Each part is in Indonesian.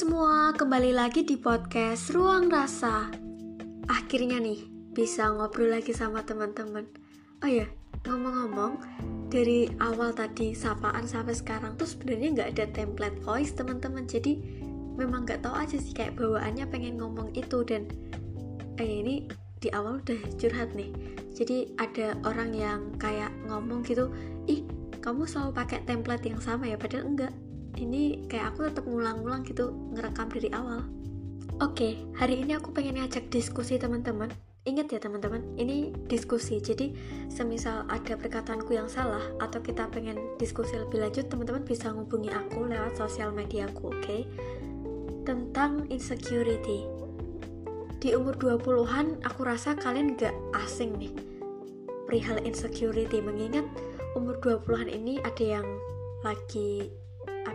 semua, kembali lagi di podcast Ruang Rasa. Akhirnya nih bisa ngobrol lagi sama teman-teman. Oh ya, ngomong-ngomong, dari awal tadi sapaan sampai sekarang tuh sebenarnya nggak ada template voice teman-teman. Jadi memang nggak tahu aja sih kayak bawaannya pengen ngomong itu dan eh ini di awal udah curhat nih. Jadi ada orang yang kayak ngomong gitu, ih kamu selalu pakai template yang sama ya, padahal enggak ini kayak aku tetap ngulang-ngulang gitu ngerekam dari awal oke hari ini aku pengen ngajak diskusi teman-teman Ingat ya teman-teman, ini diskusi. Jadi, semisal ada perkataanku yang salah atau kita pengen diskusi lebih lanjut, teman-teman bisa ngubungi aku lewat sosial mediaku, oke? Okay? Tentang insecurity. Di umur 20-an, aku rasa kalian gak asing nih perihal insecurity, mengingat umur 20-an ini ada yang lagi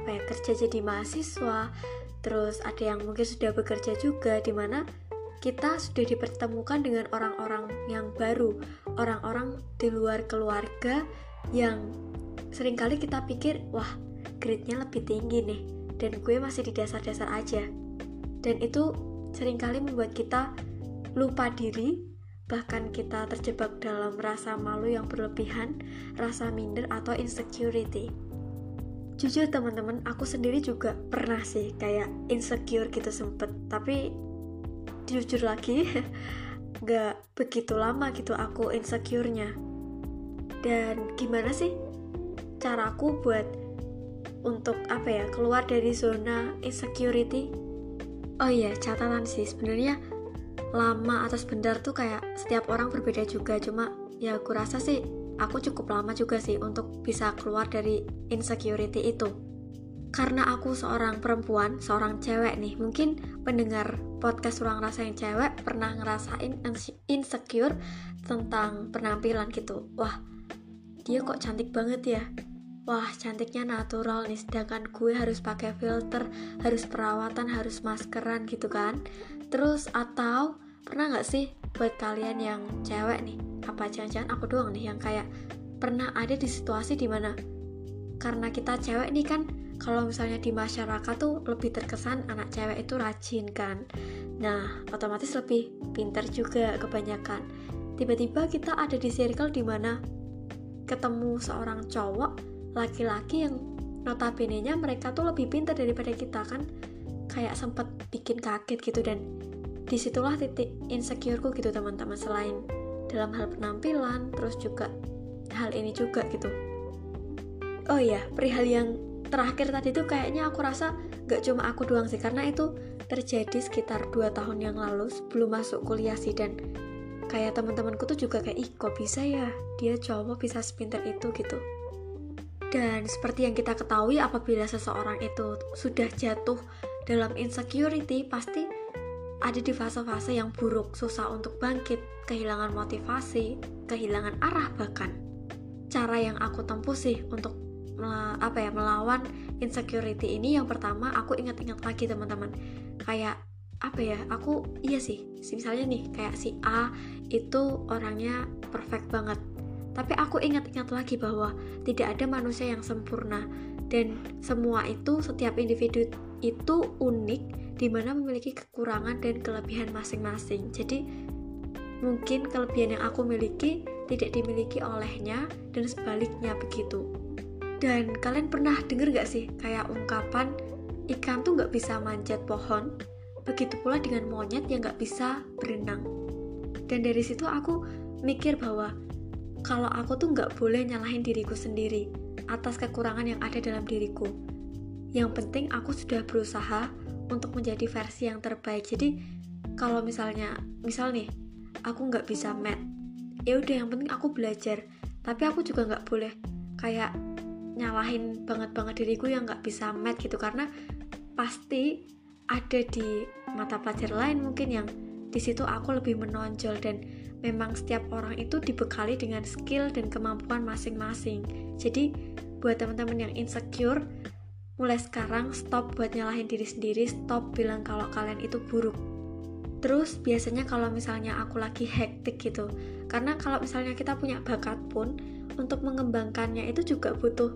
apa ya kerja jadi mahasiswa terus ada yang mungkin sudah bekerja juga di mana kita sudah dipertemukan dengan orang-orang yang baru orang-orang di luar keluarga yang sering kali kita pikir wah grade-nya lebih tinggi nih dan gue masih di dasar-dasar aja. Dan itu sering kali membuat kita lupa diri bahkan kita terjebak dalam rasa malu yang berlebihan, rasa minder atau insecurity jujur teman-teman aku sendiri juga pernah sih kayak insecure gitu sempet. Tapi jujur lagi gak begitu lama gitu aku insecure-nya. Dan gimana sih caraku buat untuk apa ya keluar dari zona insecurity? Oh iya catatan sih. Sebenarnya lama atau sebentar tuh kayak setiap orang berbeda juga. Cuma ya aku rasa sih aku cukup lama juga sih untuk bisa keluar dari insecurity itu. Karena aku seorang perempuan, seorang cewek nih, mungkin pendengar podcast Ruang Rasa yang cewek pernah ngerasain insecure tentang penampilan gitu. Wah, dia kok cantik banget ya? Wah, cantiknya natural nih, sedangkan gue harus pakai filter, harus perawatan, harus maskeran gitu kan. Terus atau pernah nggak sih buat kalian yang cewek nih, apa jangan-jangan aku doang nih yang kayak pernah ada di situasi di mana karena kita cewek nih kan kalau misalnya di masyarakat tuh lebih terkesan anak cewek itu rajin kan. Nah otomatis lebih pinter juga kebanyakan. Tiba-tiba kita ada di circle di mana ketemu seorang cowok laki-laki yang notabene nya mereka tuh lebih pintar daripada kita kan. Kayak sempet bikin kaget gitu dan di situlah titik insecureku gitu teman-teman selain dalam hal penampilan terus juga hal ini juga gitu. Oh iya perihal yang terakhir tadi tuh kayaknya aku rasa gak cuma aku doang sih karena itu terjadi sekitar 2 tahun yang lalu sebelum masuk kuliah sih. Dan kayak teman-temanku tuh juga kayak ih kok bisa ya? Dia cowok bisa sepinter itu gitu. Dan seperti yang kita ketahui apabila seseorang itu sudah jatuh dalam insecurity pasti ada di fase-fase yang buruk, susah untuk bangkit, kehilangan motivasi, kehilangan arah bahkan. Cara yang aku tempuh sih untuk apa ya melawan insecurity ini yang pertama aku ingat-ingat lagi teman-teman. Kayak apa ya aku iya sih misalnya nih kayak si A itu orangnya perfect banget. Tapi aku ingat-ingat lagi bahwa tidak ada manusia yang sempurna. Dan semua itu setiap individu itu unik di mana memiliki kekurangan dan kelebihan masing-masing. Jadi, mungkin kelebihan yang aku miliki tidak dimiliki olehnya dan sebaliknya begitu. Dan kalian pernah denger gak sih kayak ungkapan ikan tuh gak bisa manjat pohon, begitu pula dengan monyet yang gak bisa berenang. Dan dari situ aku mikir bahwa kalau aku tuh gak boleh nyalahin diriku sendiri atas kekurangan yang ada dalam diriku. Yang penting aku sudah berusaha untuk menjadi versi yang terbaik. Jadi kalau misalnya misal nih aku nggak bisa mat ya udah yang penting aku belajar. Tapi aku juga nggak boleh kayak nyalahin banget banget diriku yang nggak bisa mat gitu. Karena pasti ada di mata pelajar lain mungkin yang di situ aku lebih menonjol dan memang setiap orang itu dibekali dengan skill dan kemampuan masing-masing. Jadi buat teman-teman yang insecure mulai sekarang stop buat nyalahin diri sendiri, stop bilang kalau kalian itu buruk. Terus biasanya kalau misalnya aku lagi hektik gitu, karena kalau misalnya kita punya bakat pun, untuk mengembangkannya itu juga butuh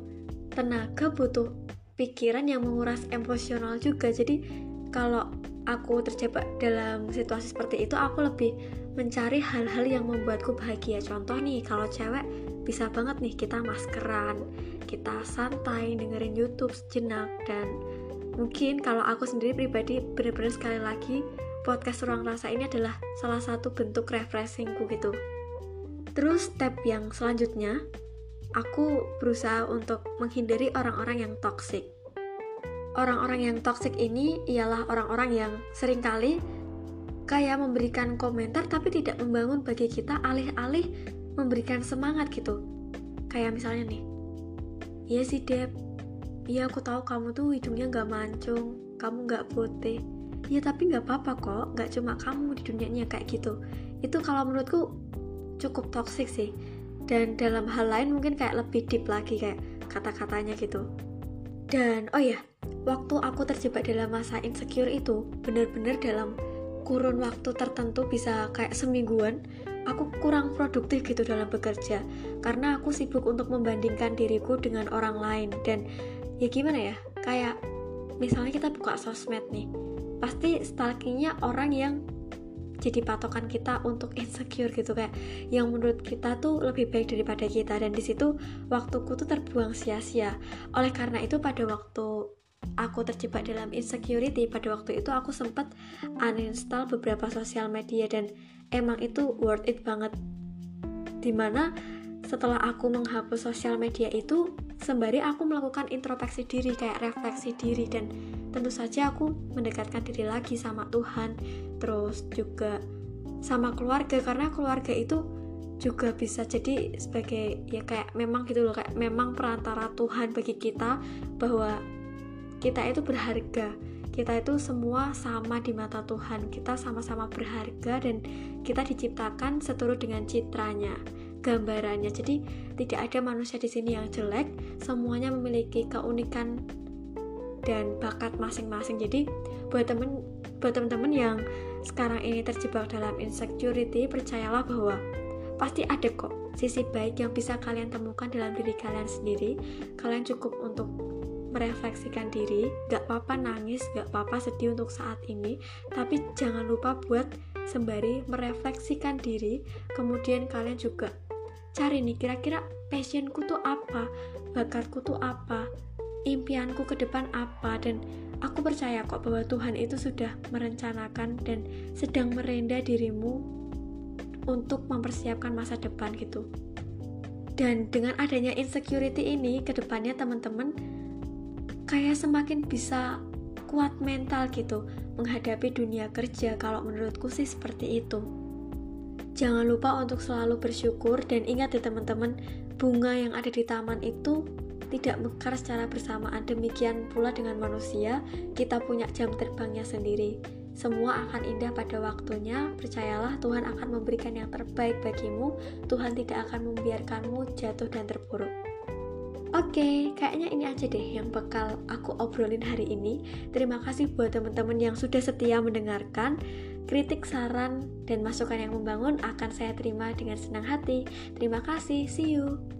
tenaga, butuh pikiran yang menguras emosional juga. Jadi kalau aku terjebak dalam situasi seperti itu aku lebih mencari hal-hal yang membuatku bahagia contoh nih kalau cewek bisa banget nih kita maskeran kita santai dengerin YouTube sejenak dan mungkin kalau aku sendiri pribadi bener-bener sekali lagi podcast ruang rasa ini adalah salah satu bentuk refreshingku gitu. Terus step yang selanjutnya aku berusaha untuk menghindari orang-orang yang toxic. Orang-orang yang toxic ini ialah orang-orang yang sering kali kayak memberikan komentar tapi tidak membangun bagi kita alih-alih memberikan semangat gitu. Kayak misalnya nih, iya sih Deb, iya aku tahu kamu tuh hidungnya gak mancung, kamu gak putih. Ya tapi gak apa-apa kok, gak cuma kamu di dunianya kayak gitu. Itu kalau menurutku cukup toxic sih. Dan dalam hal lain mungkin kayak lebih deep lagi kayak kata-katanya gitu. Dan oh ya, waktu aku terjebak dalam masa insecure itu bener-bener dalam kurun waktu tertentu bisa kayak semingguan aku kurang produktif gitu dalam bekerja karena aku sibuk untuk membandingkan diriku dengan orang lain. Dan ya gimana ya kayak misalnya kita buka sosmed nih pasti stalkingnya orang yang jadi patokan kita untuk insecure gitu kayak yang menurut kita tuh lebih baik daripada kita. Dan di situ waktuku tuh terbuang sia-sia. Oleh karena itu pada waktu aku terjebak dalam insecurity. Pada waktu itu aku sempat uninstall beberapa sosial media dan emang itu worth it banget. Di mana setelah aku menghapus sosial media itu sembari aku melakukan introspeksi diri kayak refleksi diri dan tentu saja aku mendekatkan diri lagi sama Tuhan terus juga sama keluarga karena keluarga itu juga bisa jadi sebagai ya kayak memang gitu loh kayak memang perantara Tuhan bagi kita bahwa kita itu berharga. Kita itu semua sama di mata Tuhan. Kita sama-sama berharga dan kita diciptakan seturut dengan citranya gambarannya. Jadi tidak ada manusia di sini yang jelek. Semuanya memiliki keunikan dan bakat masing-masing. Jadi buat temen buat temen-temen yang sekarang ini terjebak dalam insecurity percayalah bahwa pasti ada kok sisi baik yang bisa kalian temukan dalam diri kalian sendiri. Kalian cukup untuk merefleksikan diri, gak apa-apa nangis, gak apa-apa sedih untuk saat ini, tapi jangan lupa buat sembari merefleksikan diri, kemudian kalian juga cari nih kira-kira passionku tuh apa, bakatku tuh apa, impianku ke depan apa, dan aku percaya kok bahwa Tuhan itu sudah merencanakan dan sedang merenda dirimu untuk mempersiapkan masa depan gitu. Dan dengan adanya insecurity ini, ke depannya teman-teman kayak semakin bisa kuat mental gitu menghadapi dunia kerja kalau menurutku sih seperti itu. Jangan lupa untuk selalu bersyukur dan ingat ya teman-teman bunga yang ada di taman itu tidak mekar secara bersamaan. Demikian pula dengan manusia kita punya jam terbangnya sendiri. Semua akan indah pada waktunya. Percayalah Tuhan akan memberikan yang terbaik bagimu. Tuhan tidak akan membiarkanmu jatuh dan terpuruk Oke, kayaknya ini aja deh yang bakal aku obrolin hari ini. Terima kasih buat teman-teman yang sudah setia mendengarkan. Kritik, saran, dan masukan yang membangun akan saya terima dengan senang hati. Terima kasih, see you.